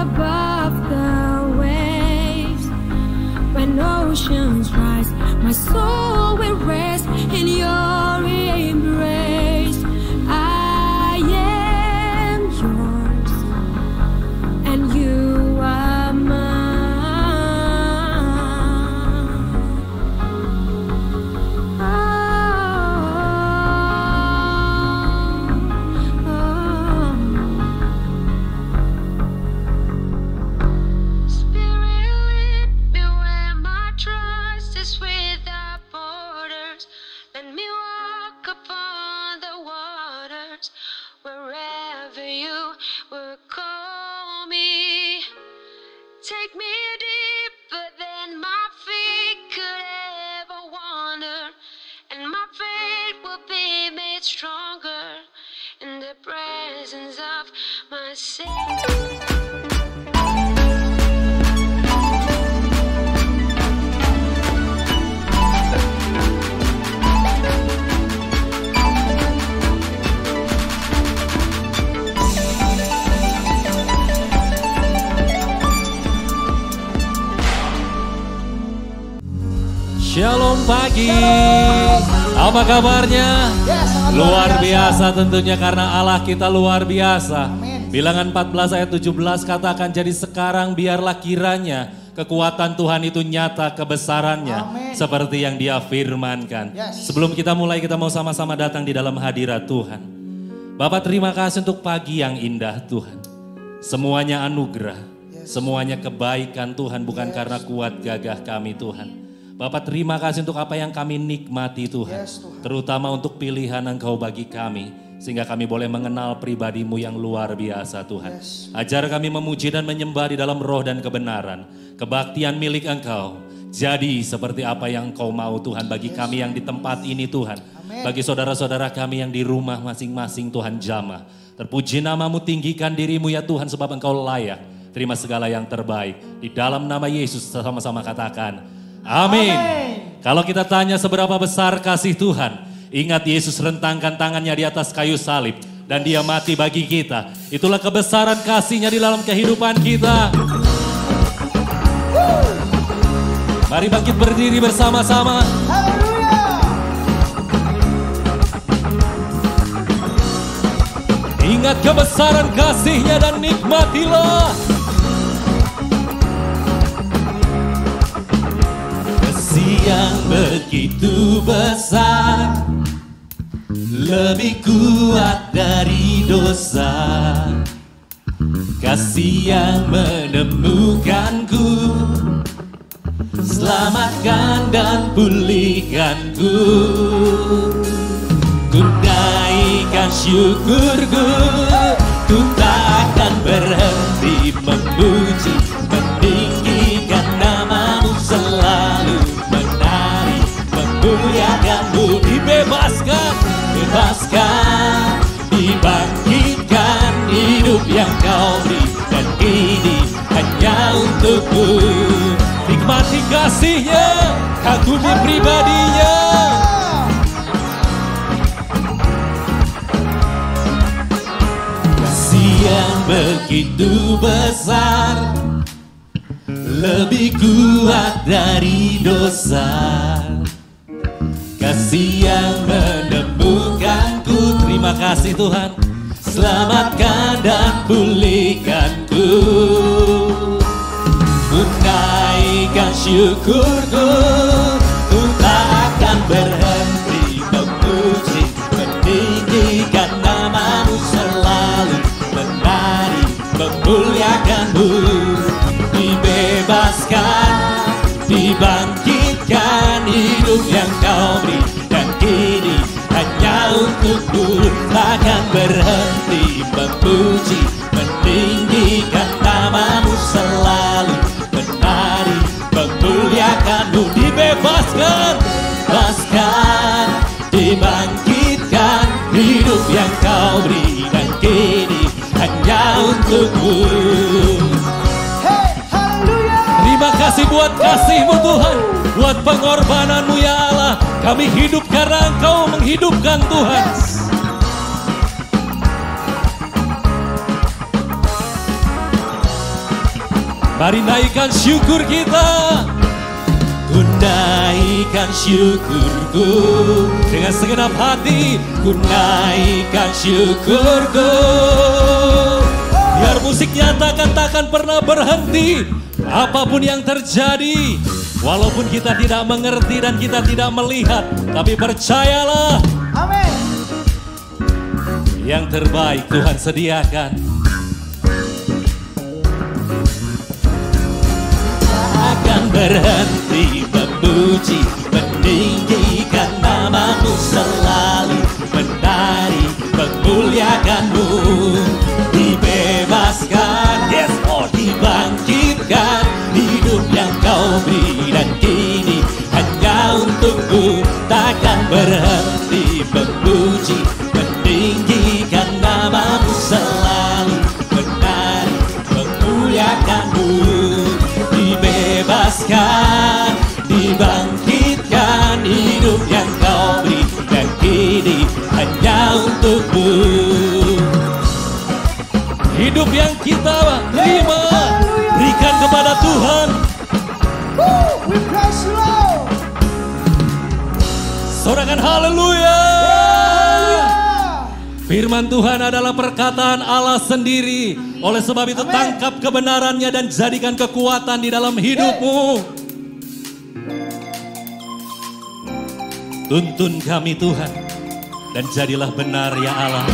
above the waves. When oceans rise, my soul will rest in your Apa kabarnya? Luar biasa tentunya karena Allah kita luar biasa. Bilangan 14 ayat 17 katakan jadi sekarang biarlah kiranya kekuatan Tuhan itu nyata kebesarannya seperti yang dia firmankan. Sebelum kita mulai kita mau sama-sama datang di dalam hadirat Tuhan. Bapak terima kasih untuk pagi yang indah Tuhan. Semuanya anugerah, semuanya kebaikan Tuhan bukan karena kuat gagah kami Tuhan. Bapak terima kasih untuk apa yang kami nikmati Tuhan. Terutama untuk pilihan Engkau bagi kami. Sehingga kami boleh mengenal pribadimu yang luar biasa Tuhan. Ajar kami memuji dan menyembah di dalam roh dan kebenaran. Kebaktian milik Engkau. Jadi seperti apa yang Engkau mau Tuhan bagi kami yang di tempat ini Tuhan. Bagi saudara-saudara kami yang di rumah masing-masing Tuhan jamah. Terpuji namamu tinggikan dirimu ya Tuhan sebab Engkau layak. Terima segala yang terbaik. Di dalam nama Yesus sama-sama katakan. Amin. Kalau kita tanya seberapa besar kasih Tuhan, ingat Yesus rentangkan tangannya di atas kayu salib dan dia mati bagi kita. Itulah kebesaran kasihnya di dalam kehidupan kita. Mari bangkit berdiri bersama-sama. Ingat kebesaran kasihnya dan nikmatilah. Yang begitu besar Lebih kuat dari dosa. Kasih yang menemukanku Selamatkan dan pulihkanku. Ku naikkan syukurku Ku tak akan berhenti memuji Meninggikan bebaskan Dibangkitkan hidup yang kau beri Dan ini hanya untukmu Nikmati kasihnya, kagumi pribadinya. Kasih yang begitu besar Lebih kuat dari dosa. Kasih yang menemukanku Terima kasih Tuhan. Selamatkan dan pulihkanku Ku. Naikkan syukurku. Ku tak akan berhenti memuji Meninggikan namamu selalu Menari memuliakanmu Dibebaskan Dibangkitkan hidup yang kau beri Dan kini hanya untukmu takkan berhenti memuji Meninggikan namamu selalu. Menari memuliakanmu Dibebaskan, bebaskan Dibangkitkan hidup yang kau beri Dan kini hanya untukmu Terima kasih buat kasihmu Tuhan. Buat pengorbananmu ya Allah. Kami hidup karena Engkau menghidupkan Tuhan. Mari naikkan syukur kita. Ku naikkan syukurku dengan segenap hati. Ku naikkan syukurku. Biar musik nyatakan takkan pernah berhenti. Apa pun yang terjadi, walaupun kita tidak mengerti dan kita tidak melihat, tapi percayalah. Amin. Yang terbaik Tuhan sediakan. Berhenti memuji meninggikan namamu selalu. Menari memuliakanmu. Dibebaskan yes Lord dibangkitkan. Hidup yang kau beri dan kini hanya untukmu takkan berhenti memuji dibebaskan, dibangkitkan hidup yang kau beri dan kini hanya untukmu. Hidup yang kita terima, berikan kepada Tuhan. Sorakan. Haleluya. Firman Tuhan adalah perkataan Allah sendiri. Oleh sebab itu Amin. tangkap kebenarannya dan jadikan kekuatan di dalam hidupmu. Tuntun kami Tuhan dan jadilah benar ya Allah.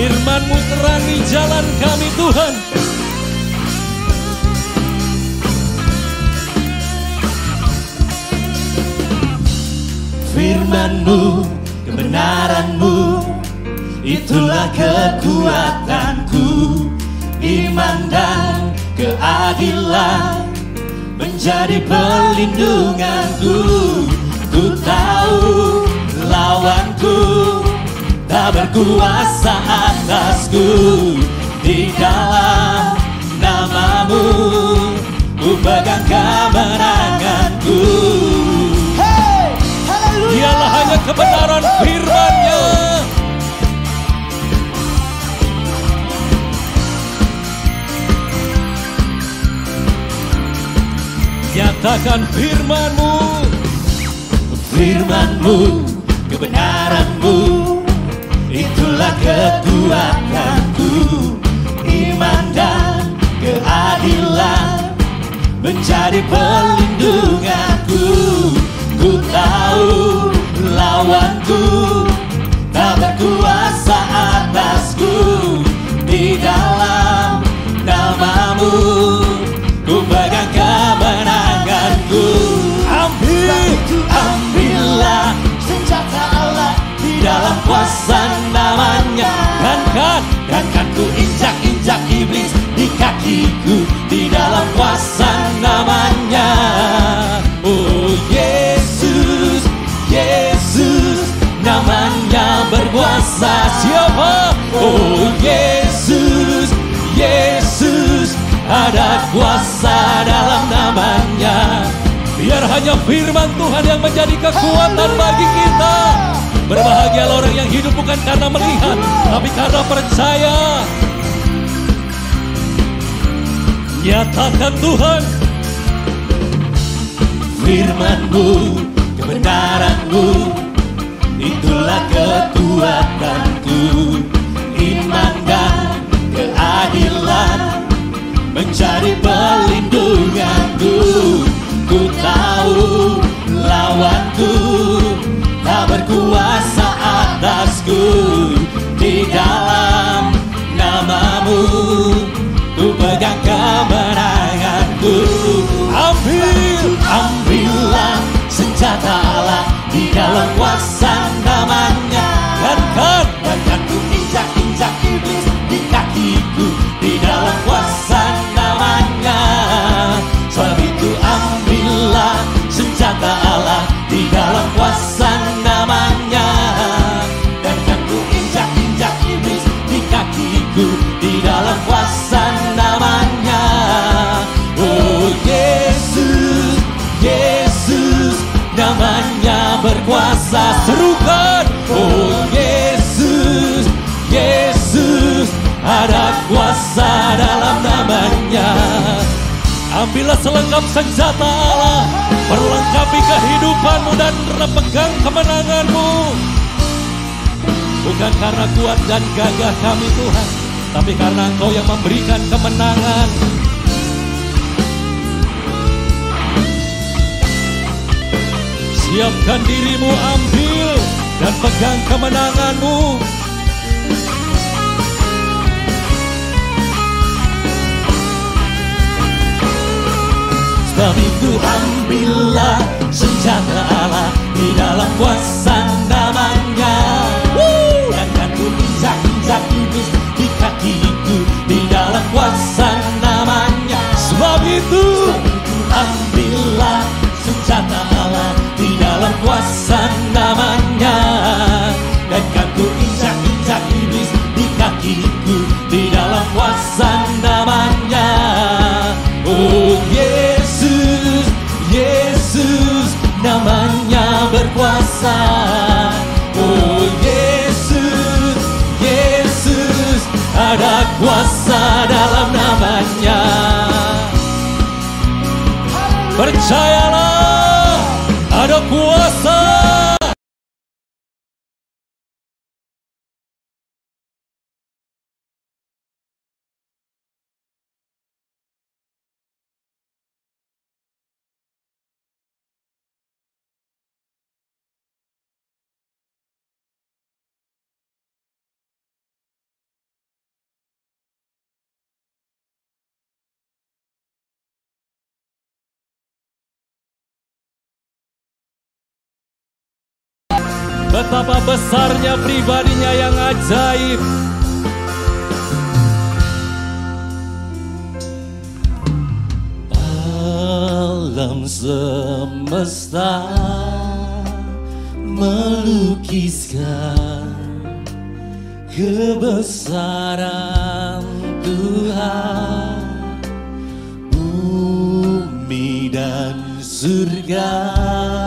Firmanmu terangi jalan kami Tuhan. Firmanmu, kebenaranmu, itulah kekuatanku. Iman dan keadilan menjadi perlindunganku. Ku tahu lawanku tak berkuasa atasku di dalam namamu ku pegang kemenanganku. Hey, haleluya. dialah hanya kebenaran firman-Nya. Nyatakan firman-Mu. firman-Mu kebenaran-Mu Itulah kekuatanku Iman dan keadilan Menjadi perlindunganku Ku tahu lawanku Tak berkuasa atasku. Di dalam namamu Ku pegang kemenanganku. Ambil, ambillah Senjata Allah di dalam kuasa dan kan ku injak injak iblis di kakiku di dalam kuasa namanya. Oh Yesus Yesus namanya berkuasa. Siapa? Oh Yesus Yesus ada kuasa dalam namanya. Biar hanya firman Tuhan yang menjadi kekuatan bagi kita. Berbahagialah orang yang hidup bukan karena melihat, tapi karena percaya. Nyatakan Tuhan, firman-Mu, kebenaran-Mu, itulah kekuatanku. Iman dan keadilan menjadi perlindunganku. Ku tahu berkuasa atasku di dalam namamu. Ku pegang kemenanganku. Ambil, ambillah senjata Allah di dalam kuasa namanya. Dan kan, dan ku injak-injak iblis di kakiku di dalam kuasa namanya. Sebab itu ambillah senjata Allah di dalam kuasa Ambillah selengkap senjata Allah. Perlengkapi kehidupanmu dan pegang kemenanganmu. Bukan karena kuat dan gagah kami Tuhan Tapi karena Engkau yang memberikan kemenangan. Siapkan dirimu ambil dan pegang kemenanganmu Sebab itu ambillah senjata Allah di dalam kuasa namanya. Dan kan ku injak-injak iblis di kakiku di dalam kuasa namanya. Sebab itu ambillah senjata Allah di dalam kuasa namanya Percayalah Betapa besarnya pribadinya yang ajaib. Alam semesta melukiskan kebesaran Tuhan. Bumi dan surga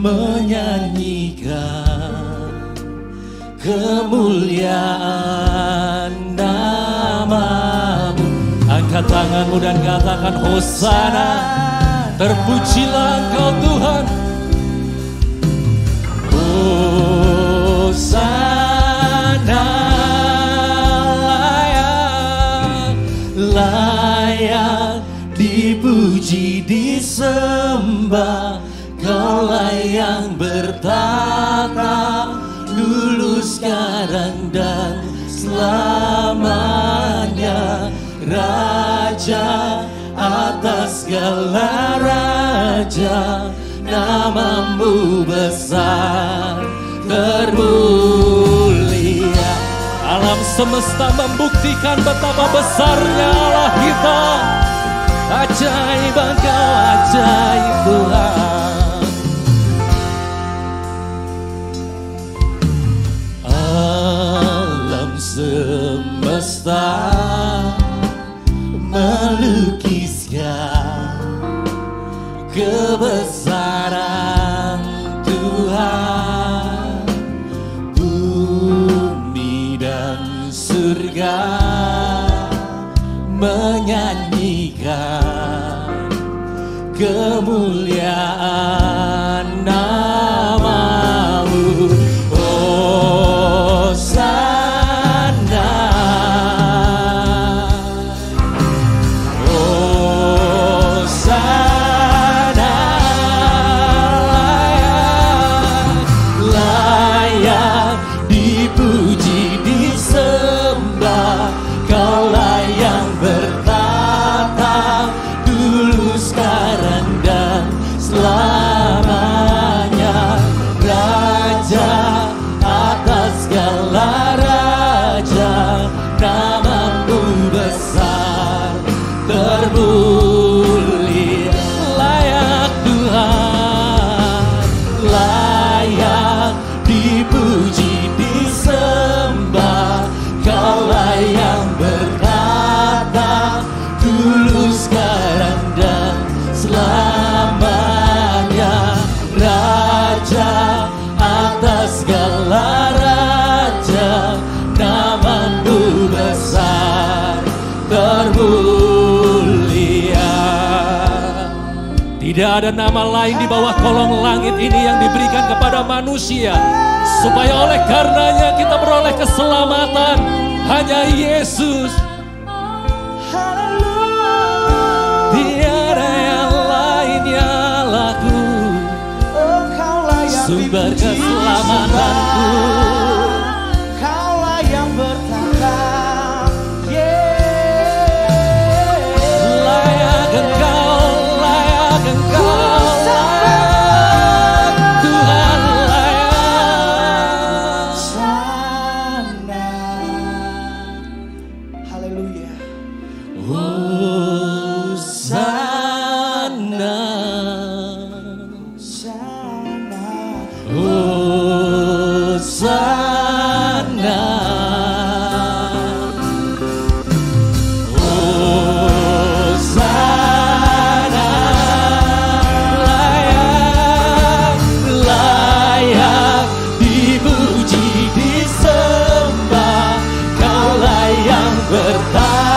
menyanyikan kemuliaan namamu. Angkat tanganmu dan katakan Hosana Terpujilah engkau Tuhan. Hosana layak Layak dipuji disembah Kaulah yang bertata Dulu sekarang dan selamanya Raja atas segala raja. Namamu besar termulia. Alam semesta membuktikan betapa besarnya Allah kita. Ajaib engkau ajaib Tuhan semesta melukiskan kebesaran Tuhan. Bumi dan surga menyanyikan kemuliaan Tidak ada nama lain di bawah kolong langit ini yang diberikan kepada manusia. Supaya oleh karenanya kita beroleh keselamatan. Hanya Yesus. Tiada yang lain yang laku. Sumber keselamatanku. verdad.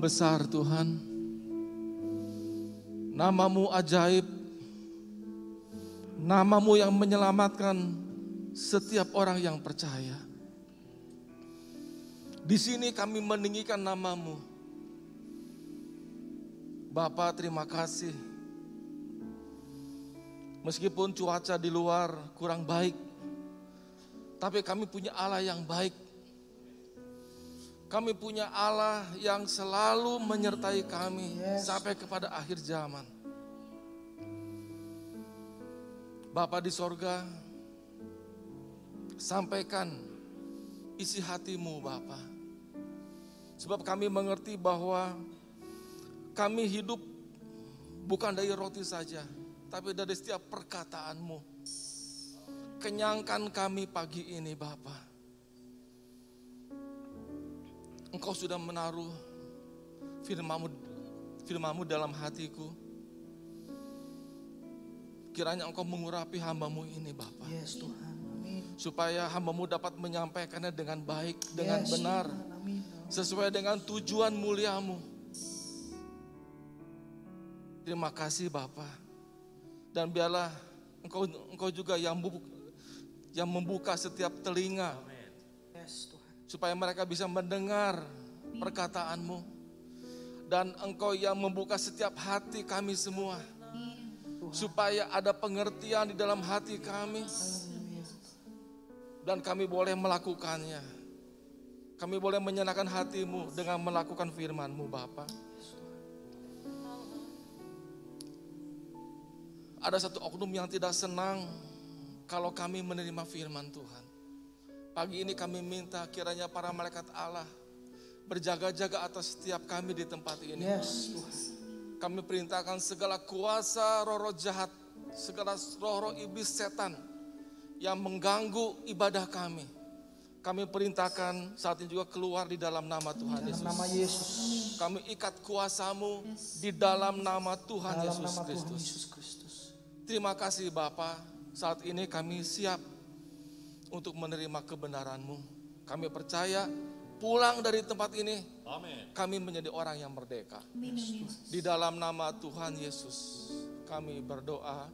Besar Tuhan. Namamu ajaib. Namamu yang menyelamatkan setiap orang yang percaya. Di sini kami meninggikan namamu. Bapa terima kasih. Meskipun cuaca di luar kurang baik, tapi kami punya Allah yang baik. Kami punya Allah yang selalu menyertai kami sampai kepada akhir zaman. Bapa di sorga, sampaikan isi hatimu Bapa. Sebab kami mengerti bahwa kami hidup bukan dari roti saja, tapi dari setiap perkataanmu. Kenyangkan kami pagi ini Bapak. Engkau sudah menaruh firmamu, firmamu dalam hatiku. Kiranya engkau mengurapi hambamu ini Bapak. Yes Tuhan Amin Supaya hambamu dapat menyampaikannya dengan baik, dengan Yes, benar. Tuhan, Amin Sesuai dengan tujuan muliamu. Terima kasih Bapak. Dan biarlah engkau, engkau juga yang, membuka, yang membuka setiap telinga supaya mereka bisa mendengar perkataanmu. Dan engkau yang membuka setiap hati kami semua. Supaya ada pengertian di dalam hati kami. Dan kami boleh melakukannya. Kami boleh menyenangkan hatimu dengan melakukan firmanmu Bapa. Ada satu oknum yang tidak senang kalau kami menerima firman Tuhan Pagi ini kami minta kiranya para malaikat Allah berjaga-jaga atas setiap kami di tempat ini. Yes Tuhan Kami perintahkan segala kuasa roh-roh jahat, segala roh-roh iblis setan yang mengganggu ibadah kami. Kami perintahkan saat ini juga keluar di dalam nama Tuhan Dalam Yesus. nama Yesus Kami ikat kuasamu di dalam nama Tuhan Dalam Yesus nama Tuhan Kristus. Yesus Kristus Terima kasih Bapa. Saat ini kami siap untuk menerima kebenaranmu. Kami percaya pulang dari tempat ini kami menjadi orang yang merdeka. Di dalam nama Tuhan Yesus kami berdoa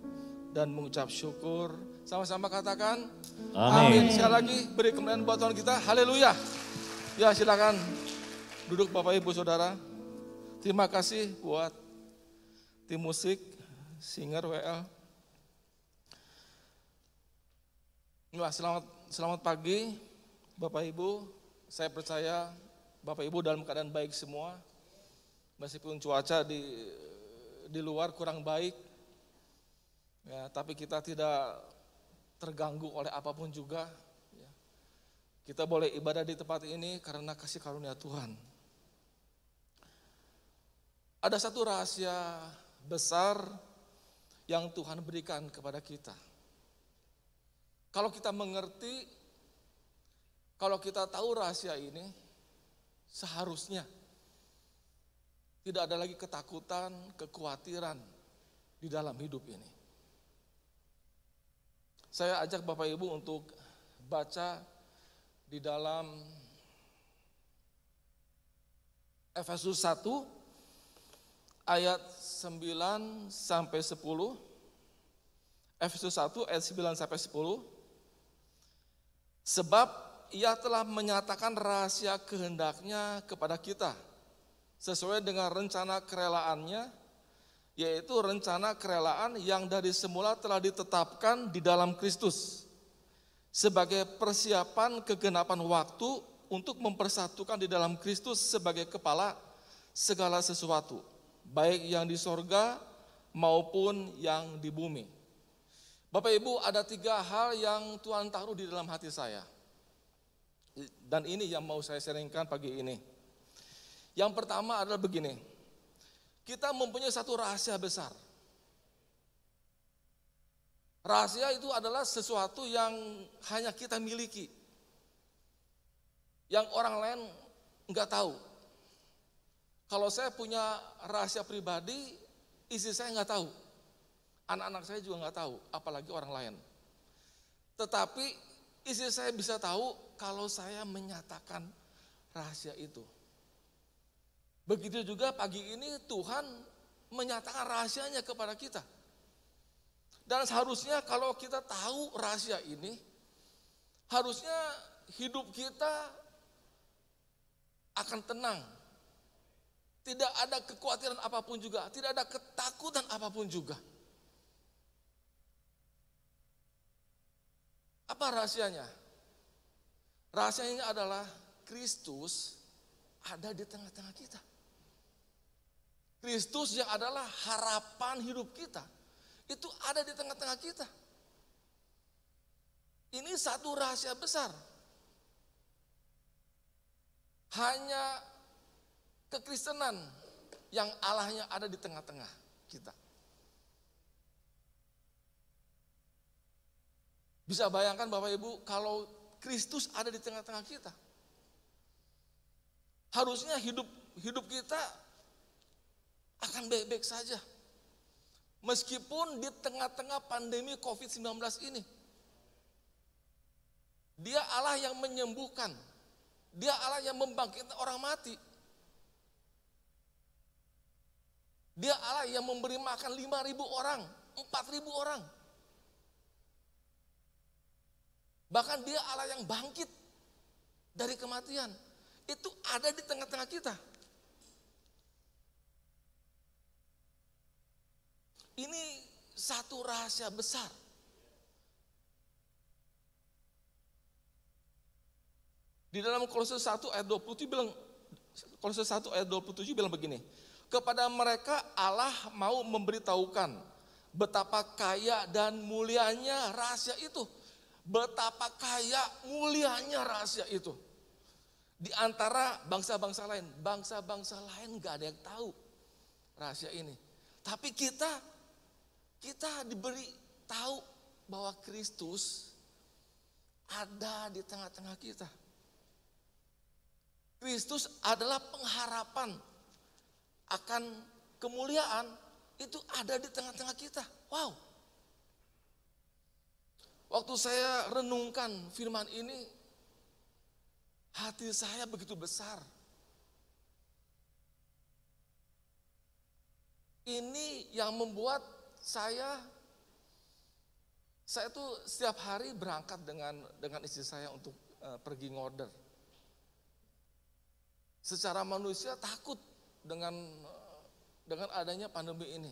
dan mengucap syukur. Sama-sama katakan Amin. Sekali lagi beri kemuliaan buat Tuhan kita. Haleluya. Ya silakan duduk Bapak Ibu Saudara. Terima kasih buat tim musik, singer WL. Wah, selamat selamat pagi Bapak Ibu. Saya percaya Bapak Ibu dalam keadaan baik semua. Meskipun cuaca di di luar kurang baik. Ya, tapi kita tidak terganggu oleh apa pun juga. Ya. Kita boleh ibadah di tempat ini karena kasih karunia Tuhan. Ada satu rahasia besar yang Tuhan berikan kepada kita. Kalau kita mengerti, kalau kita tahu rahasia ini, seharusnya tidak ada lagi ketakutan, kekhawatiran di dalam hidup ini. Saya ajak Bapak Ibu untuk baca di dalam Efesus 1 ayat 9 sampai 10. Efesus 1 ayat 9 sampai 10. Sebab ia telah menyatakan rahasia kehendaknya kepada kita sesuai dengan rencana kerelaannya yaitu rencana kerelaan yang dari semula telah ditetapkan di dalam Kristus sebagai persiapan kegenapan waktu untuk mempersatukan di dalam Kristus sebagai kepala segala sesuatu baik yang di sorga maupun yang di bumi. Bapak Ibu ada tiga hal yang Tuhan taruh di dalam hati saya. Dan ini yang mau saya sharingkan pagi ini. Yang pertama adalah begini. Kita mempunyai satu rahasia besar. Rahasia itu adalah sesuatu yang hanya kita miliki. Yang orang lain nggak tahu. Kalau saya punya rahasia pribadi, istri saya nggak tahu. Anak-anak saya juga nggak tahu, apalagi orang lain. Tetapi istri saya bisa tahu kalau saya menyatakan rahasia itu. Begitu juga pagi ini Tuhan menyatakan rahasianya kepada kita. Dan seharusnya kalau kita tahu rahasia ini, harusnya hidup kita akan tenang. Tidak ada kekhawatiran apa pun juga, tidak ada ketakutan apa pun juga. Apa rahasianya? Rahasianya adalah Kristus ada di tengah-tengah kita. Kristus yang adalah harapan hidup kita, itu ada di tengah-tengah kita. Ini satu rahasia besar. Hanya kekristenan yang Allahnya ada di tengah-tengah kita. Bisa bayangkan Bapak Ibu kalau Kristus ada di tengah-tengah kita. Harusnya hidup hidup kita akan baik-baik saja. Meskipun di tengah-tengah pandemi COVID-19 ini. Dia Allah yang menyembuhkan. Dia Allah yang membangkitkan orang mati. Dia Allah yang memberi makan 5.000 orang, 4.000 orang. Bahkan dia Allah yang bangkit dari kematian. Itu ada di tengah-tengah kita. Ini satu rahasia besar. Di dalam Kolose 1 ayat 27 bilang Kolose 1 ayat 27 bilang begini. Kepada mereka Allah mau memberitahukan betapa kaya dan mulianya rahasia itu Betapa kaya mulianya rahasia itu. Di antara bangsa-bangsa lain, bangsa-bangsa lain gak ada yang tahu rahasia ini. Tapi kita, kita diberi tahu bahwa Kristus ada di tengah-tengah kita. Kristus adalah pengharapan akan kemuliaan itu ada di tengah-tengah kita. Wow, Waktu saya renungkan firman ini, hati saya begitu besar. Ini yang membuat saya saya tuh setiap hari berangkat dengan dengan istri saya untuk uh, pergi ngorder. Secara manusia takut dengan dengan adanya pandemi ini.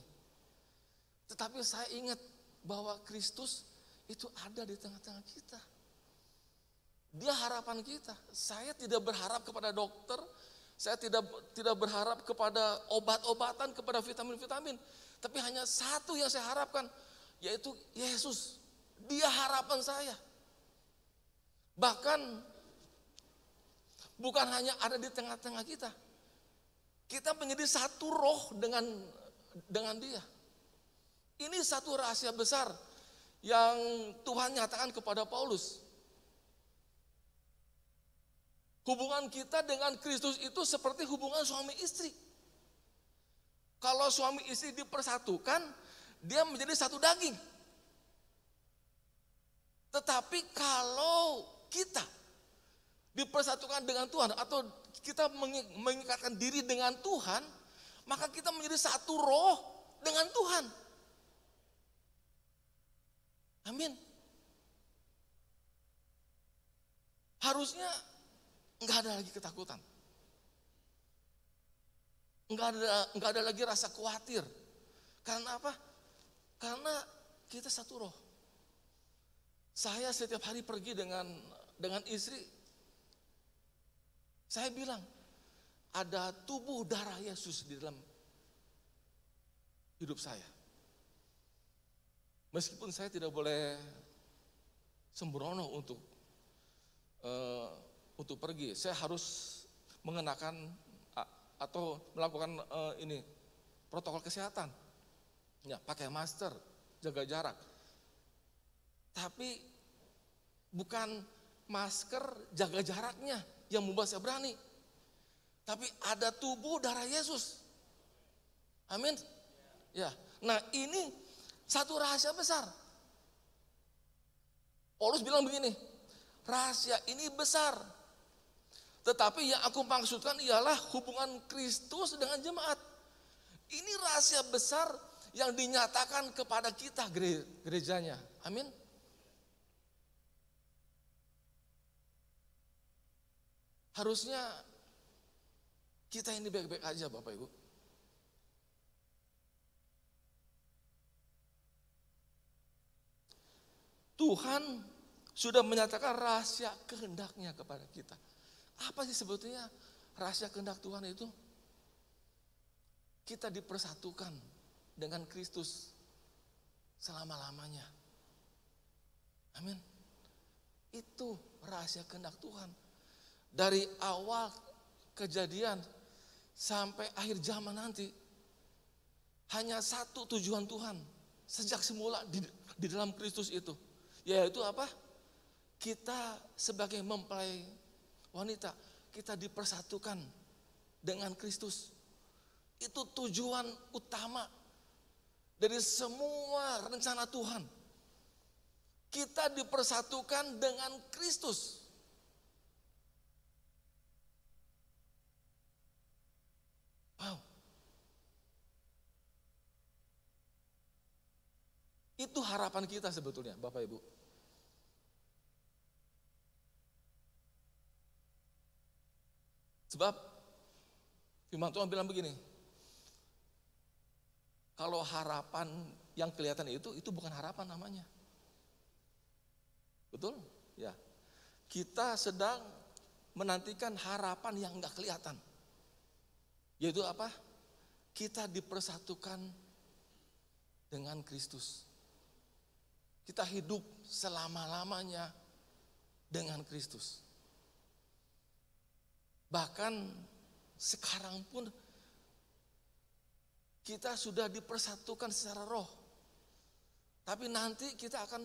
Tetapi saya ingat bahwa Kristus itu ada di tengah-tengah kita. Dia harapan kita. Saya tidak berharap kepada dokter, saya tidak tidak berharap kepada obat-obatan, kepada vitamin-vitamin, tapi hanya satu yang saya harapkan yaitu Yesus. Dia harapan saya. Bahkan bukan hanya ada di tengah-tengah kita. Kita menjadi satu roh dengan dengan dia. Ini satu rahasia besar yang Tuhan nyatakan kepada Paulus. Hubungan kita dengan Kristus itu seperti hubungan suami istri. Kalau suami istri dipersatukan, dia menjadi satu daging. Tetapi kalau kita dipersatukan dengan Tuhan atau kita mengikatkan diri dengan Tuhan, maka kita menjadi satu roh dengan Tuhan. Amin. Harusnya nggak ada lagi ketakutan. Nggak ada, nggak ada lagi rasa khawatir. Karena apa? Karena kita satu roh. Saya setiap hari pergi dengan dengan istri. Saya bilang, ada tubuh darah Yesus di dalam hidup saya. Meskipun saya tidak boleh sembrono untuk uh, untuk pergi, saya harus mengenakan atau melakukan uh, ini protokol kesehatan. Ya, pakai masker, jaga jarak. Tapi bukan masker jaga jaraknya yang membuat saya berani. Tapi ada tubuh darah Yesus. Amin. Ya. Nah, ini satu rahasia besar. Paulus bilang begini, rahasia ini besar. Tetapi yang aku maksudkan ialah hubungan Kristus dengan jemaat. Ini rahasia besar yang dinyatakan kepada kita gerejanya. Amin. Harusnya kita ini baik-baik aja Bapak Ibu. Tuhan sudah menyatakan rahasia kehendaknya kepada kita. Apa sih sebetulnya rahasia kehendak Tuhan itu? Kita dipersatukan dengan Kristus selama-lamanya. Amin. Itu rahasia kehendak Tuhan. Dari awal kejadian sampai akhir zaman nanti hanya satu tujuan Tuhan sejak semula di, di dalam Kristus itu yaitu apa? Kita sebagai mempelai wanita, kita dipersatukan dengan Kristus. Itu tujuan utama dari semua rencana Tuhan. Kita dipersatukan dengan Kristus. Wow. Itu harapan kita sebetulnya, Bapak Ibu. Sebab firman Tuhan bilang begini, kalau harapan yang kelihatan itu, itu bukan harapan namanya. Betul? Ya. Kita sedang menantikan harapan yang enggak kelihatan. Yaitu apa? Kita dipersatukan dengan Kristus. Kita hidup selama-lamanya dengan Kristus. Bahkan sekarang pun kita sudah dipersatukan secara roh. Tapi nanti kita akan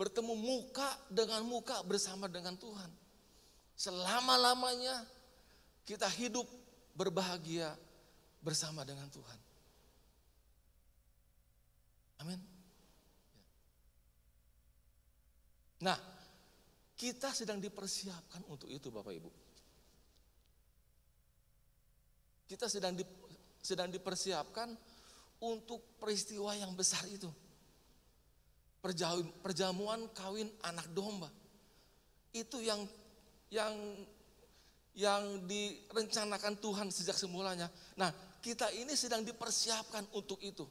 bertemu muka dengan muka bersama dengan Tuhan. Selama-lamanya kita hidup berbahagia bersama dengan Tuhan. Amin. Nah, kita sedang dipersiapkan untuk itu Bapak Ibu. Kita sedang di, sedang dipersiapkan untuk peristiwa yang besar itu. Perjamuan kawin anak domba. Itu yang yang yang direncanakan Tuhan sejak semulanya. Nah, kita ini sedang dipersiapkan untuk itu.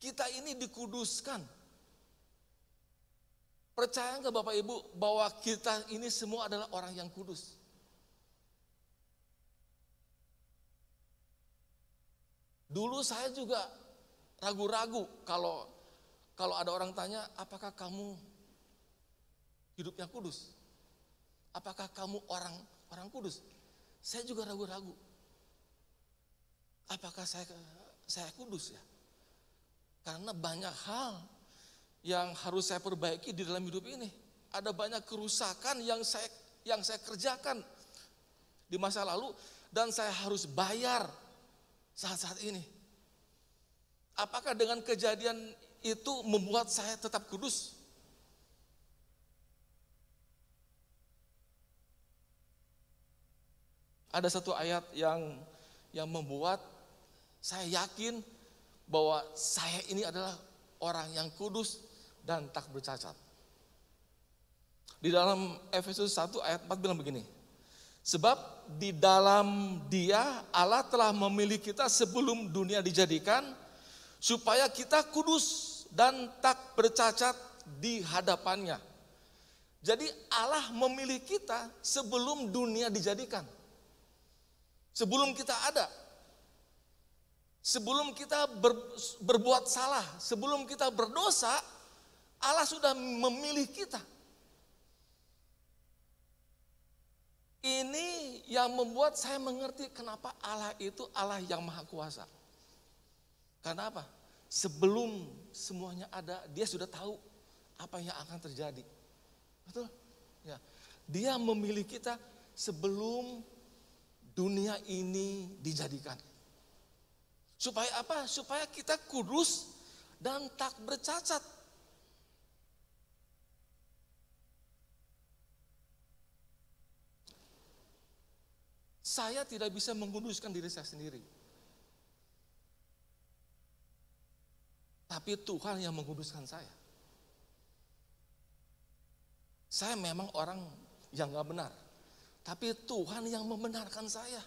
Kita ini dikuduskan Percaya nggak Bapak Ibu bahwa kita ini semua adalah orang yang kudus? Dulu saya juga ragu-ragu kalau kalau ada orang tanya, apakah kamu hidupnya kudus? Apakah kamu orang orang kudus? Saya juga ragu-ragu. Apakah saya saya kudus ya? Karena banyak hal yang harus saya perbaiki di dalam hidup ini. Ada banyak kerusakan yang saya yang saya kerjakan di masa lalu dan saya harus bayar saat-saat ini. Apakah dengan kejadian itu membuat saya tetap kudus? Ada satu ayat yang yang membuat saya yakin bahwa saya ini adalah orang yang kudus dan tak bercacat. Di dalam Efesus 1 ayat 4 bilang begini. Sebab di dalam dia Allah telah memilih kita sebelum dunia dijadikan supaya kita kudus dan tak bercacat di hadapannya. Jadi Allah memilih kita sebelum dunia dijadikan. Sebelum kita ada. Sebelum kita ber, berbuat salah, sebelum kita berdosa, Allah sudah memilih kita. Ini yang membuat saya mengerti kenapa Allah itu Allah yang maha kuasa. Karena apa? Sebelum semuanya ada, dia sudah tahu apa yang akan terjadi. Betul? Ya. Dia memilih kita sebelum dunia ini dijadikan. Supaya apa? Supaya kita kudus dan tak bercacat. Saya tidak bisa menguduskan diri saya sendiri. Tapi Tuhan yang menguduskan saya. Saya memang orang yang gak benar. Tapi Tuhan yang membenarkan saya.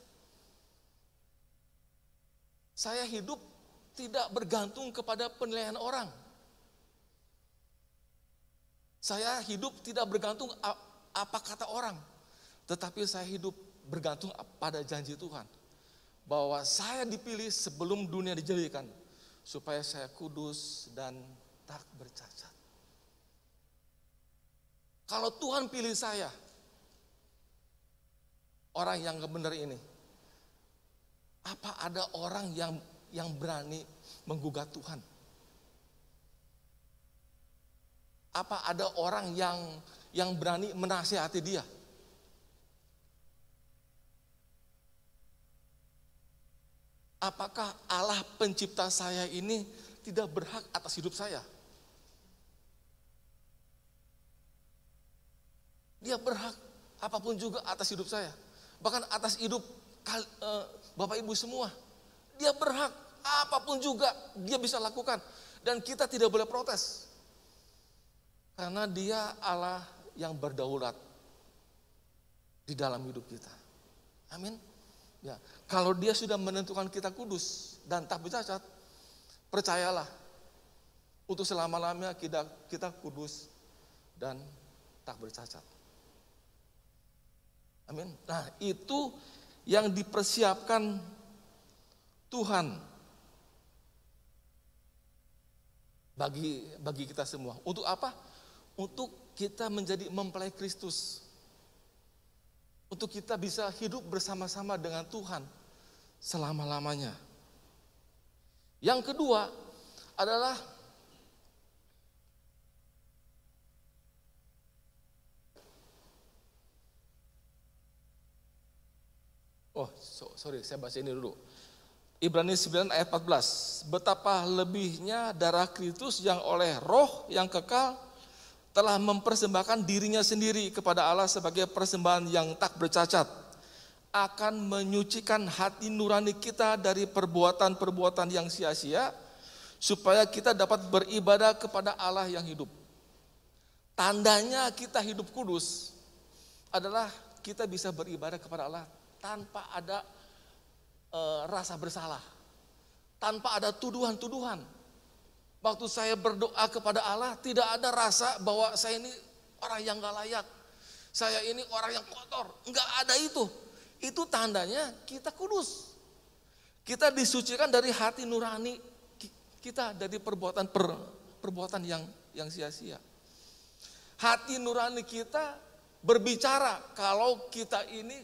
Saya hidup tidak bergantung kepada penilaian orang. Saya hidup tidak bergantung apa kata orang. Tetapi saya hidup bergantung pada janji Tuhan. Bahwa saya dipilih sebelum dunia dijadikan. Supaya saya kudus dan tak bercacat. Kalau Tuhan pilih saya, orang yang benar ini, apa ada orang yang yang berani menggugat Tuhan? Apa ada orang yang yang berani menasihati dia? Apakah Allah pencipta saya ini tidak berhak atas hidup saya? Dia berhak apa pun juga atas hidup saya. Bahkan atas hidup uh, Bapak Ibu semua. Dia berhak apa pun juga dia bisa lakukan. Dan kita tidak boleh protes. Karena dia Allah yang berdaulat di dalam hidup kita. Amin. Ya, kalau dia sudah menentukan kita kudus dan tak bercacat, percayalah untuk selama-lamanya kita kita kudus dan tak bercacat. Amin. Nah, itu yang dipersiapkan Tuhan bagi bagi kita semua. Untuk apa? Untuk kita menjadi mempelai Kristus. Untuk kita bisa hidup bersama-sama dengan Tuhan selama-lamanya. Yang kedua adalah Oh, so, sorry, saya baca ini dulu. Ibrani 9 ayat 14. Betapa lebihnya darah Kristus yang oleh roh yang kekal telah mempersembahkan dirinya sendiri kepada Allah sebagai persembahan yang tak bercacat akan menyucikan hati nurani kita dari perbuatan-perbuatan yang sia-sia supaya kita dapat beribadah kepada Allah yang hidup. Tandanya kita hidup kudus adalah kita bisa beribadah kepada Allah tanpa ada e, rasa bersalah, tanpa ada tuduhan-tuduhan, Waktu saya berdoa kepada Allah, tidak ada rasa bahwa saya ini orang yang gak layak. Saya ini orang yang kotor. Enggak ada itu. Itu tandanya kita kudus. Kita disucikan dari hati nurani kita dari perbuatan per, perbuatan yang yang sia-sia. Hati nurani kita berbicara kalau kita ini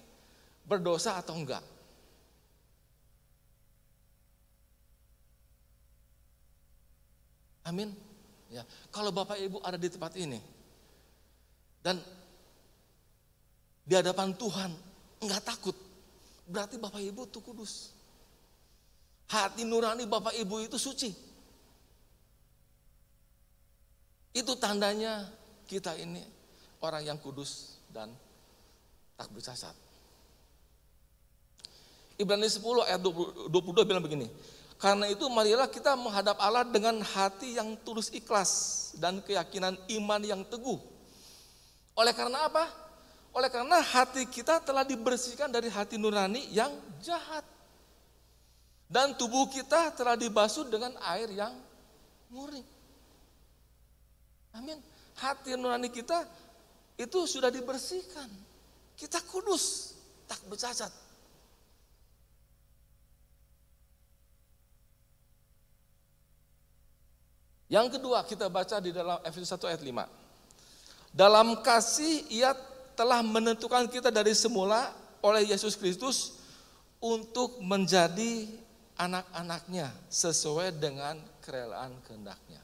berdosa atau enggak. Amin. Ya, kalau Bapak Ibu ada di tempat ini dan di hadapan Tuhan enggak takut, berarti Bapak Ibu itu kudus. Hati nurani Bapak Ibu itu suci. Itu tandanya kita ini orang yang kudus dan tak bercacat. Ibrani 10 ayat 22 bilang begini, karena itu marilah kita menghadap Allah dengan hati yang tulus ikhlas dan keyakinan iman yang teguh. Oleh karena apa? Oleh karena hati kita telah dibersihkan dari hati nurani yang jahat. Dan tubuh kita telah dibasuh dengan air yang murni. Amin. Hati nurani kita itu sudah dibersihkan. Kita kudus, tak bercacat. Yang kedua kita baca di dalam Efesus 1 ayat 5. Dalam kasih ia telah menentukan kita dari semula oleh Yesus Kristus untuk menjadi anak-anaknya sesuai dengan kerelaan kehendaknya.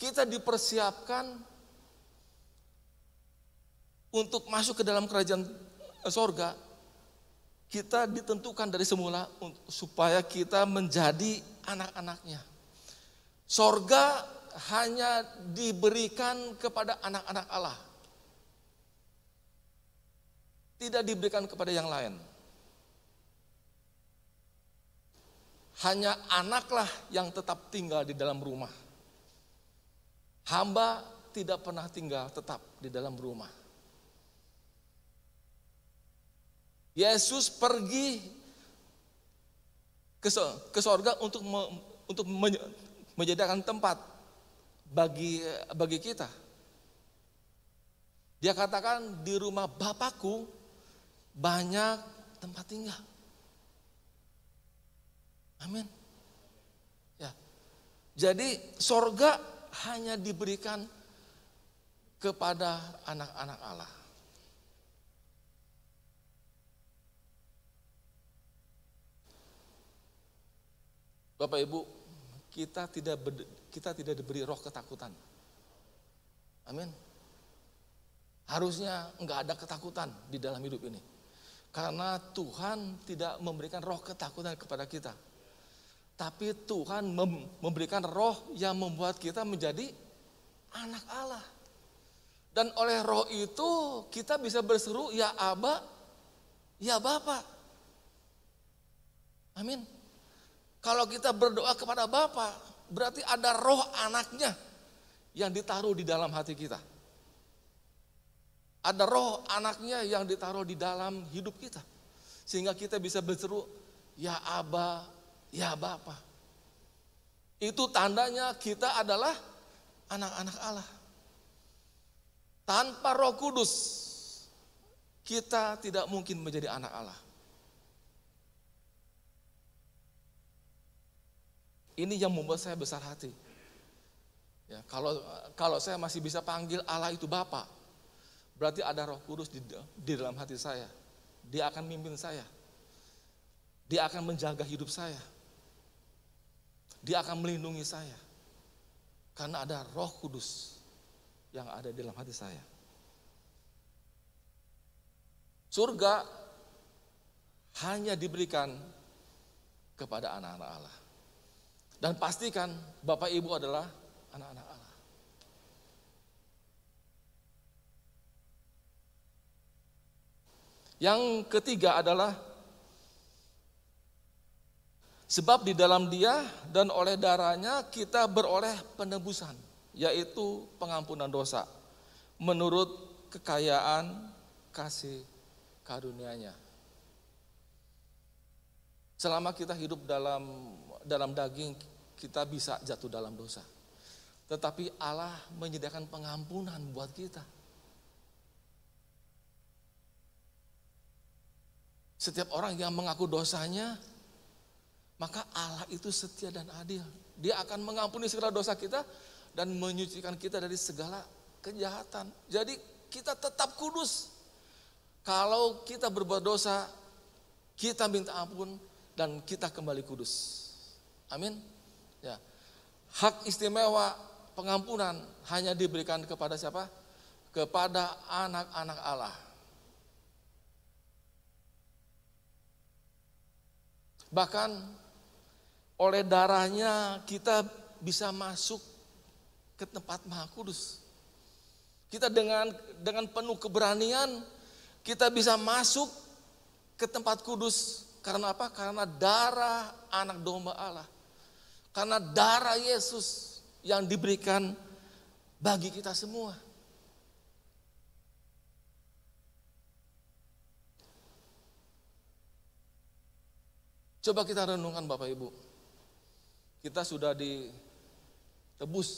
Kita dipersiapkan untuk masuk ke dalam kerajaan sorga. Kita ditentukan dari semula supaya kita menjadi anak-anaknya. Sorga hanya diberikan kepada anak-anak Allah. Tidak diberikan kepada yang lain. Hanya anaklah yang tetap tinggal di dalam rumah. Hamba tidak pernah tinggal tetap di dalam rumah. Yesus pergi ke sorga untuk untuk menyediakan tempat bagi bagi kita. Dia katakan di rumah Bapakku banyak tempat tinggal. Amin. Ya. Jadi sorga hanya diberikan kepada anak-anak Allah. Bapak Ibu, kita tidak kita tidak diberi roh ketakutan. Amin. Harusnya enggak ada ketakutan di dalam hidup ini. Karena Tuhan tidak memberikan roh ketakutan kepada kita tapi Tuhan memberikan roh yang membuat kita menjadi anak Allah. Dan oleh roh itu kita bisa berseru ya Aba, ya Bapa. Amin. Kalau kita berdoa kepada Bapa, berarti ada roh anaknya yang ditaruh di dalam hati kita. Ada roh anaknya yang ditaruh di dalam hidup kita. Sehingga kita bisa berseru, ya Aba, Ya Bapa. Itu tandanya kita adalah anak-anak Allah. Tanpa Roh Kudus kita tidak mungkin menjadi anak Allah. Ini yang membuat saya besar hati. Ya, kalau kalau saya masih bisa panggil Allah itu Bapa, berarti ada Roh Kudus di, di dalam hati saya. Dia akan mimpin saya. Dia akan menjaga hidup saya. Dia akan melindungi saya. Karena ada roh kudus yang ada di dalam hati saya. Surga hanya diberikan kepada anak-anak Allah. Dan pastikan Bapak Ibu adalah anak-anak Allah. Yang ketiga adalah Sebab di dalam dia dan oleh darahnya kita beroleh penebusan, yaitu pengampunan dosa, menurut kekayaan kasih karunia-Nya. Selama kita hidup dalam dalam daging, kita bisa jatuh dalam dosa. Tetapi Allah menyediakan pengampunan buat kita. Setiap orang yang mengaku dosanya, maka Allah itu setia dan adil. Dia akan mengampuni segala dosa kita dan menyucikan kita dari segala kejahatan. Jadi kita tetap kudus. Kalau kita berbuat dosa, kita minta ampun dan kita kembali kudus. Amin. Ya. Hak istimewa pengampunan hanya diberikan kepada siapa? Kepada anak-anak Allah. Bahkan oleh darahnya kita bisa masuk ke tempat Maha Kudus. Kita dengan dengan penuh keberanian kita bisa masuk ke tempat kudus karena apa? Karena darah anak domba Allah. Karena darah Yesus yang diberikan bagi kita semua. Coba kita renungkan Bapak Ibu kita sudah ditebus.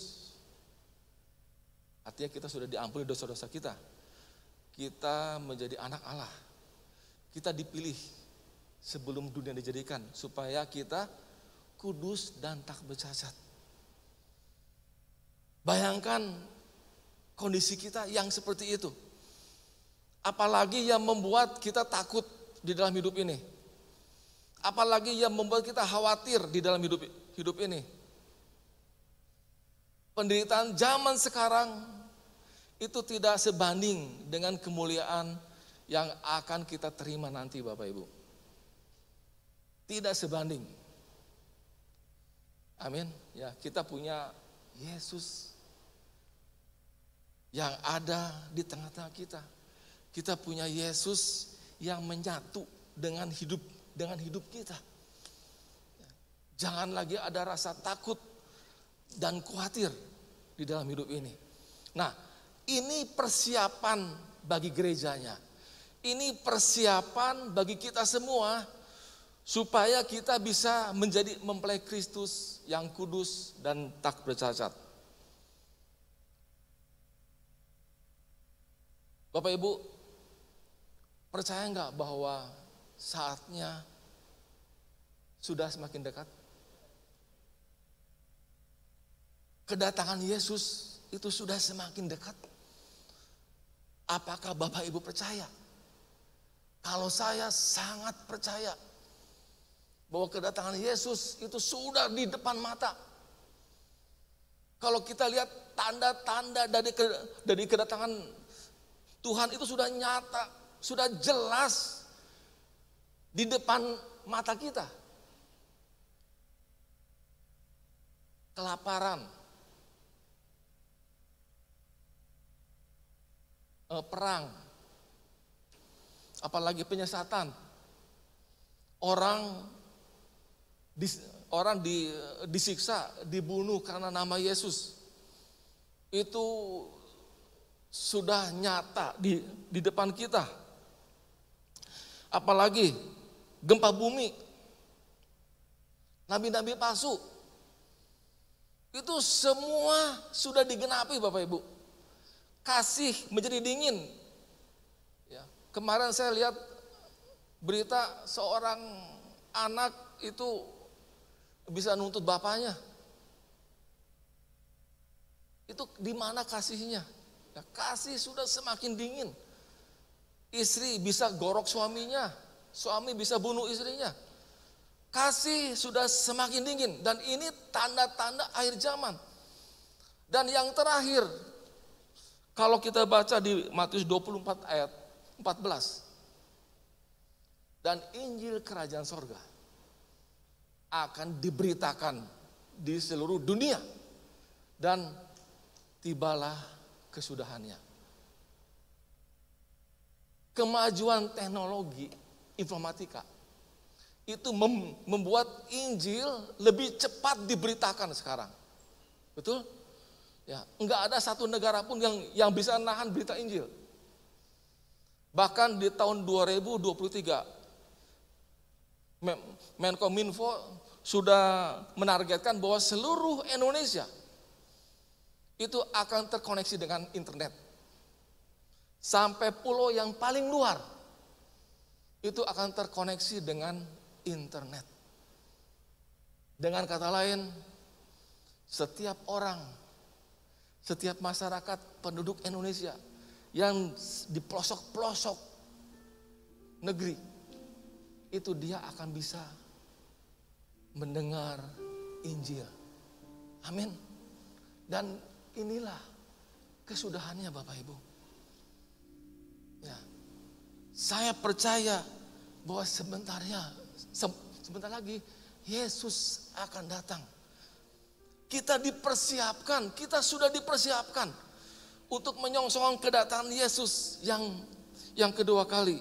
Artinya kita sudah diampuni dosa-dosa kita. Kita menjadi anak Allah. Kita dipilih sebelum dunia dijadikan supaya kita kudus dan tak bercacat. Bayangkan kondisi kita yang seperti itu. Apalagi yang membuat kita takut di dalam hidup ini. Apalagi yang membuat kita khawatir di dalam hidup hidup ini. Penderitaan zaman sekarang itu tidak sebanding dengan kemuliaan yang akan kita terima nanti Bapak Ibu. Tidak sebanding. Amin. Ya, kita punya Yesus yang ada di tengah-tengah kita. Kita punya Yesus yang menyatu dengan hidup dengan hidup kita. Jangan lagi ada rasa takut dan khawatir di dalam hidup ini. Nah, ini persiapan bagi gerejanya. Ini persiapan bagi kita semua supaya kita bisa menjadi mempelai Kristus yang kudus dan tak bercacat. Bapak Ibu, Percaya nggak bahwa saatnya sudah semakin dekat? Kedatangan Yesus itu sudah semakin dekat. Apakah Bapak Ibu percaya? Kalau saya sangat percaya bahwa kedatangan Yesus itu sudah di depan mata. Kalau kita lihat tanda-tanda dari dari kedatangan Tuhan itu sudah nyata, sudah jelas di depan mata kita. Kelaparan, eh, perang, apalagi penyesatan. Orang orang di, disiksa, dibunuh karena nama Yesus. Itu sudah nyata di, di depan kita apalagi gempa bumi, nabi-nabi palsu. Itu semua sudah digenapi Bapak Ibu. Kasih menjadi dingin. Ya, kemarin saya lihat berita seorang anak itu bisa nuntut bapaknya. Itu di mana kasihnya? Ya, kasih sudah semakin dingin. Istri bisa gorok suaminya, suami bisa bunuh istrinya. Kasih sudah semakin dingin dan ini tanda-tanda akhir zaman. Dan yang terakhir, kalau kita baca di Matius 24 ayat 14. Dan Injil Kerajaan Sorga akan diberitakan di seluruh dunia. Dan tibalah kesudahannya kemajuan teknologi informatika itu mem membuat Injil lebih cepat diberitakan sekarang. Betul? Ya, enggak ada satu negara pun yang yang bisa nahan berita Injil. Bahkan di tahun 2023 Menkominfo sudah menargetkan bahwa seluruh Indonesia itu akan terkoneksi dengan internet sampai pulau yang paling luar itu akan terkoneksi dengan internet. Dengan kata lain, setiap orang, setiap masyarakat penduduk Indonesia yang di pelosok-pelosok negeri itu dia akan bisa mendengar Injil. Amin. Dan inilah kesudahannya Bapak Ibu. Ya. Saya percaya bahwa sebentarnya, sebentar lagi Yesus akan datang. Kita dipersiapkan, kita sudah dipersiapkan untuk menyongsong kedatangan Yesus yang yang kedua kali.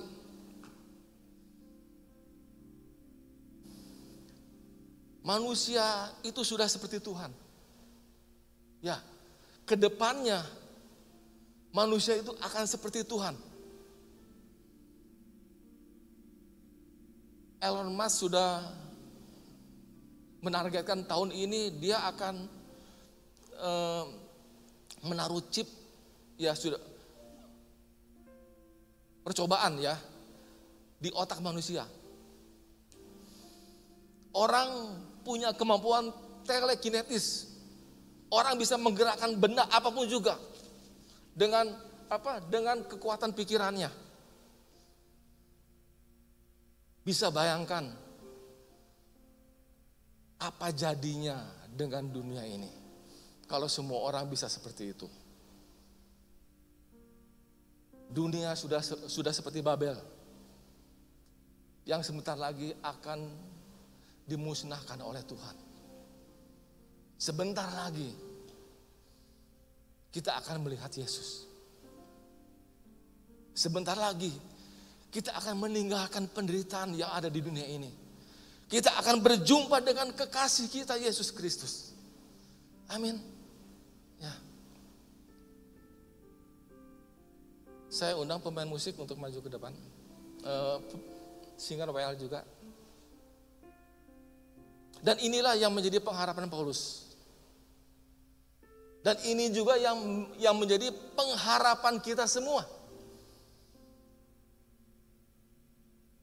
Manusia itu sudah seperti Tuhan. Ya, ke depannya manusia itu akan seperti Tuhan. Elon Musk sudah menargetkan tahun ini dia akan uh, menaruh chip ya sudah percobaan ya di otak manusia. Orang punya kemampuan telekinetis. Orang bisa menggerakkan benda apa pun juga dengan apa? Dengan kekuatan pikirannya. Bisa bayangkan apa jadinya dengan dunia ini kalau semua orang bisa seperti itu. Dunia sudah sudah seperti Babel yang sebentar lagi akan dimusnahkan oleh Tuhan. Sebentar lagi kita akan melihat Yesus. Sebentar lagi kita akan meninggalkan penderitaan yang ada di dunia ini. Kita akan berjumpa dengan kekasih kita Yesus Kristus. Amin. Ya. Saya undang pemain musik untuk maju ke depan. Uh, singer WL juga. Dan inilah yang menjadi pengharapan Paulus. Dan ini juga yang yang menjadi pengharapan kita semua.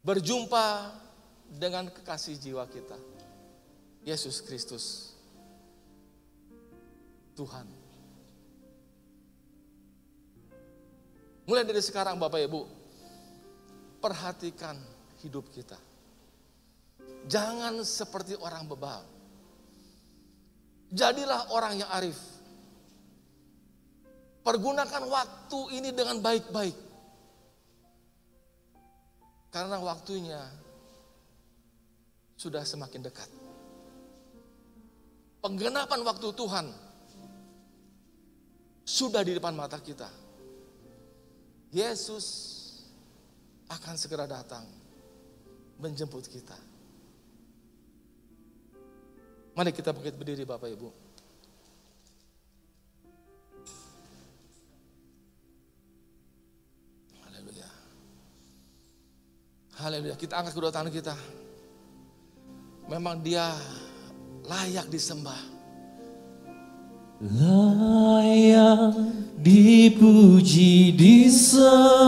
Berjumpa dengan kekasih jiwa kita. Yesus Kristus. Tuhan. Mulai dari sekarang Bapak Ibu, perhatikan hidup kita. Jangan seperti orang bebal. Jadilah orang yang arif Pergunakan waktu ini dengan baik-baik. Karena waktunya sudah semakin dekat. Penggenapan waktu Tuhan sudah di depan mata kita. Yesus akan segera datang menjemput kita. Mari kita bangkit berdiri Bapak Ibu. Haleluya. Kita angkat kedua tangan kita. Memang dia layak disembah. Layak dipuji disembah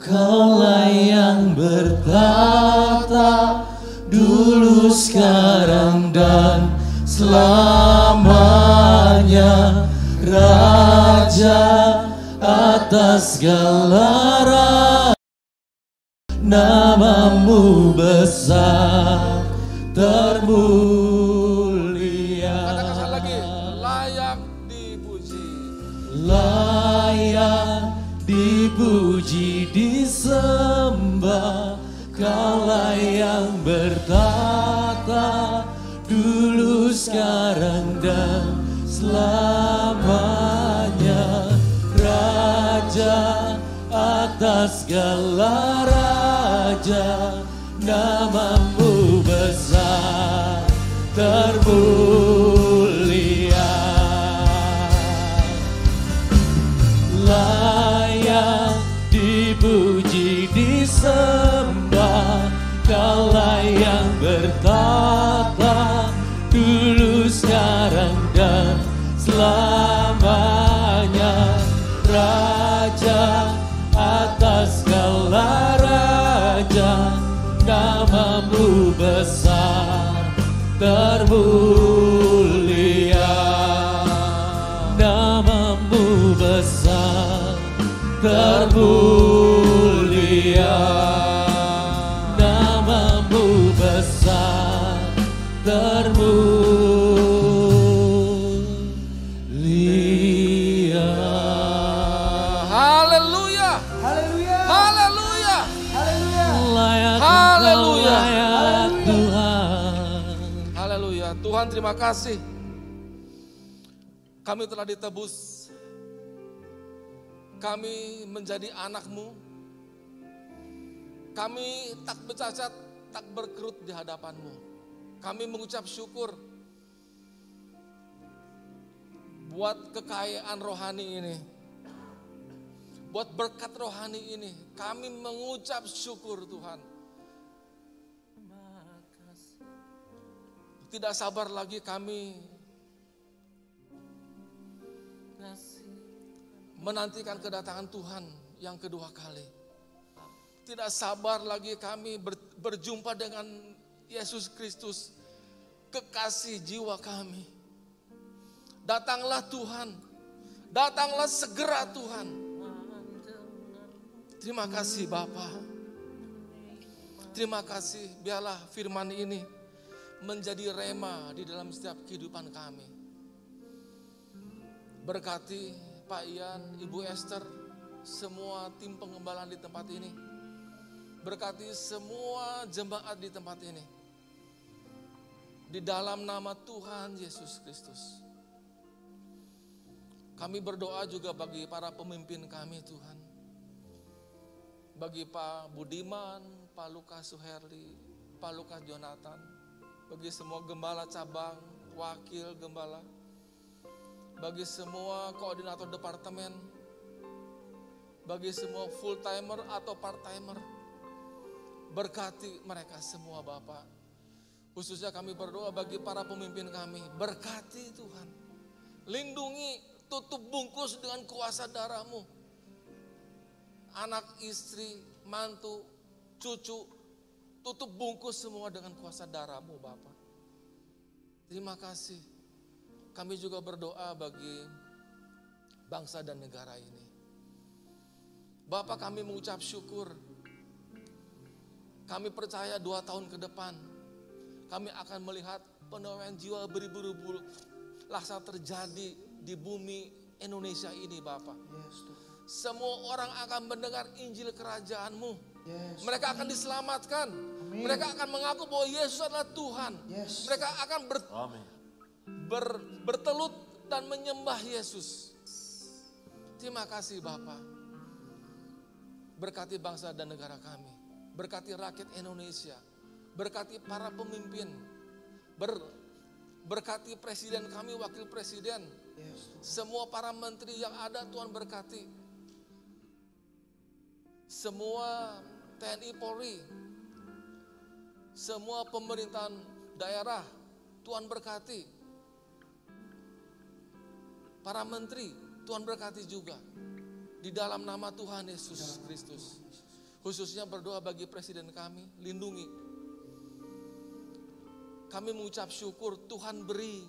Kau yang bertata Dulu sekarang dan selamanya. Raja atas segala namamu besar termulia kaulah yang bertata dulu sekarang dan selamanya. Raja atas segala saja namamu besar termulia kasih kami telah ditebus kami menjadi anakmu kami tak bercacat tak berkerut di hadapanmu kami mengucap syukur buat kekayaan rohani ini buat berkat rohani ini. Kami mengucap syukur Tuhan. Tidak sabar lagi kami menantikan kedatangan Tuhan yang kedua kali. Tidak sabar lagi kami berjumpa dengan Yesus Kristus, kekasih jiwa kami. Datanglah Tuhan. Datanglah segera Tuhan. Terima kasih Bapak. Terima kasih biarlah firman ini menjadi rema di dalam setiap kehidupan kami. Berkati Pak Ian, Ibu Esther, semua tim pengembalaan di tempat ini. Berkati semua jemaat di tempat ini. Di dalam nama Tuhan Yesus Kristus. Kami berdoa juga bagi para pemimpin kami Tuhan. Bagi Pak Budiman, Pak Lukas Suherli, Pak Lukas Jonathan. Bagi semua gembala cabang, wakil gembala. Bagi semua koordinator departemen. Bagi semua full timer atau part timer. Berkati mereka semua Bapak. Khususnya kami berdoa bagi para pemimpin kami. Berkati Tuhan. Lindungi tutup bungkus dengan kuasa darahmu. Anak, istri, mantu, cucu, tutup bungkus semua dengan kuasa darahmu Bapak. Terima kasih. Kami juga berdoa bagi bangsa dan negara ini. Bapak kami mengucap syukur. Kami percaya dua tahun ke depan kami akan melihat penemuan jiwa beribu-ribu laksa terjadi di bumi Indonesia ini Bapak. Semua orang akan mendengar Injil kerajaanmu. Mereka akan diselamatkan. Mereka akan mengaku bahwa Yesus adalah Tuhan. Mereka akan ber, ber, bertelut dan menyembah Yesus. Terima kasih Bapak. Berkati bangsa dan negara kami. Berkati rakyat Indonesia. Berkati para pemimpin. Ber, berkati presiden kami, wakil presiden. Semua para menteri yang ada Tuhan berkati. Semua TNI Polri. Semua pemerintahan daerah Tuhan berkati. Para menteri Tuhan berkati juga. Di dalam nama Tuhan Yesus Kristus. Khususnya berdoa bagi presiden kami, lindungi. Kami mengucap syukur Tuhan beri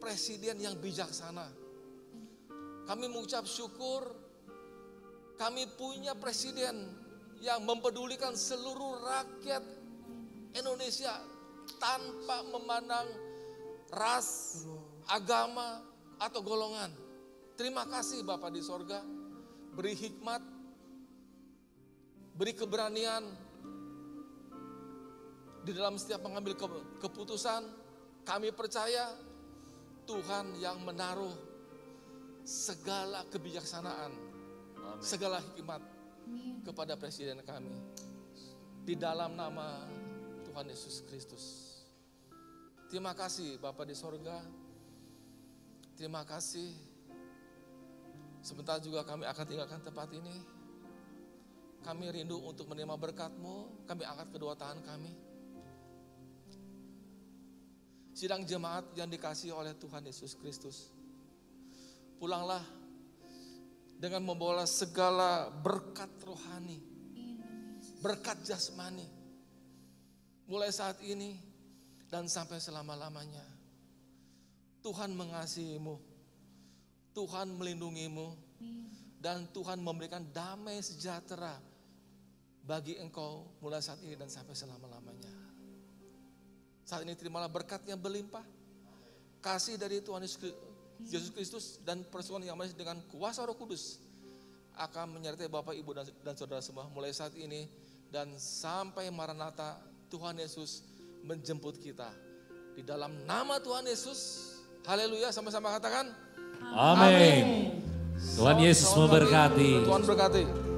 presiden yang bijaksana. Kami mengucap syukur kami punya presiden yang mempedulikan seluruh rakyat Indonesia tanpa memandang ras, agama, atau golongan. Terima kasih Bapak di sorga, beri hikmat, beri keberanian di dalam setiap mengambil keputusan. Kami percaya Tuhan yang menaruh segala kebijaksanaan, segala hikmat kepada presiden kami. Di dalam nama Tuhan Yesus Kristus. Terima kasih Bapak di sorga. Terima kasih. Sebentar juga kami akan tinggalkan tempat ini. Kami rindu untuk menerima berkat-Mu. Kami angkat kedua tangan kami. Sidang jemaat yang dikasih oleh Tuhan Yesus Kristus. Pulanglah dengan membawa segala berkat rohani, berkat jasmani. Mulai saat ini dan sampai selama-lamanya. Tuhan mengasihimu, Tuhan melindungimu, dan Tuhan memberikan damai sejahtera bagi engkau mulai saat ini dan sampai selama-lamanya. Saat ini terimalah berkat yang berlimpah. Kasih dari Tuhan Yesus Kristus dan persekutuan yang manis dengan kuasa Roh Kudus akan menyertai Bapak, Ibu dan, dan saudara semua mulai saat ini dan sampai Maranatha Tuhan Yesus menjemput kita di dalam nama Tuhan Yesus. Haleluya, sama-sama katakan. Amin. Tuhan Yesus memberkati. Tuhan berkati.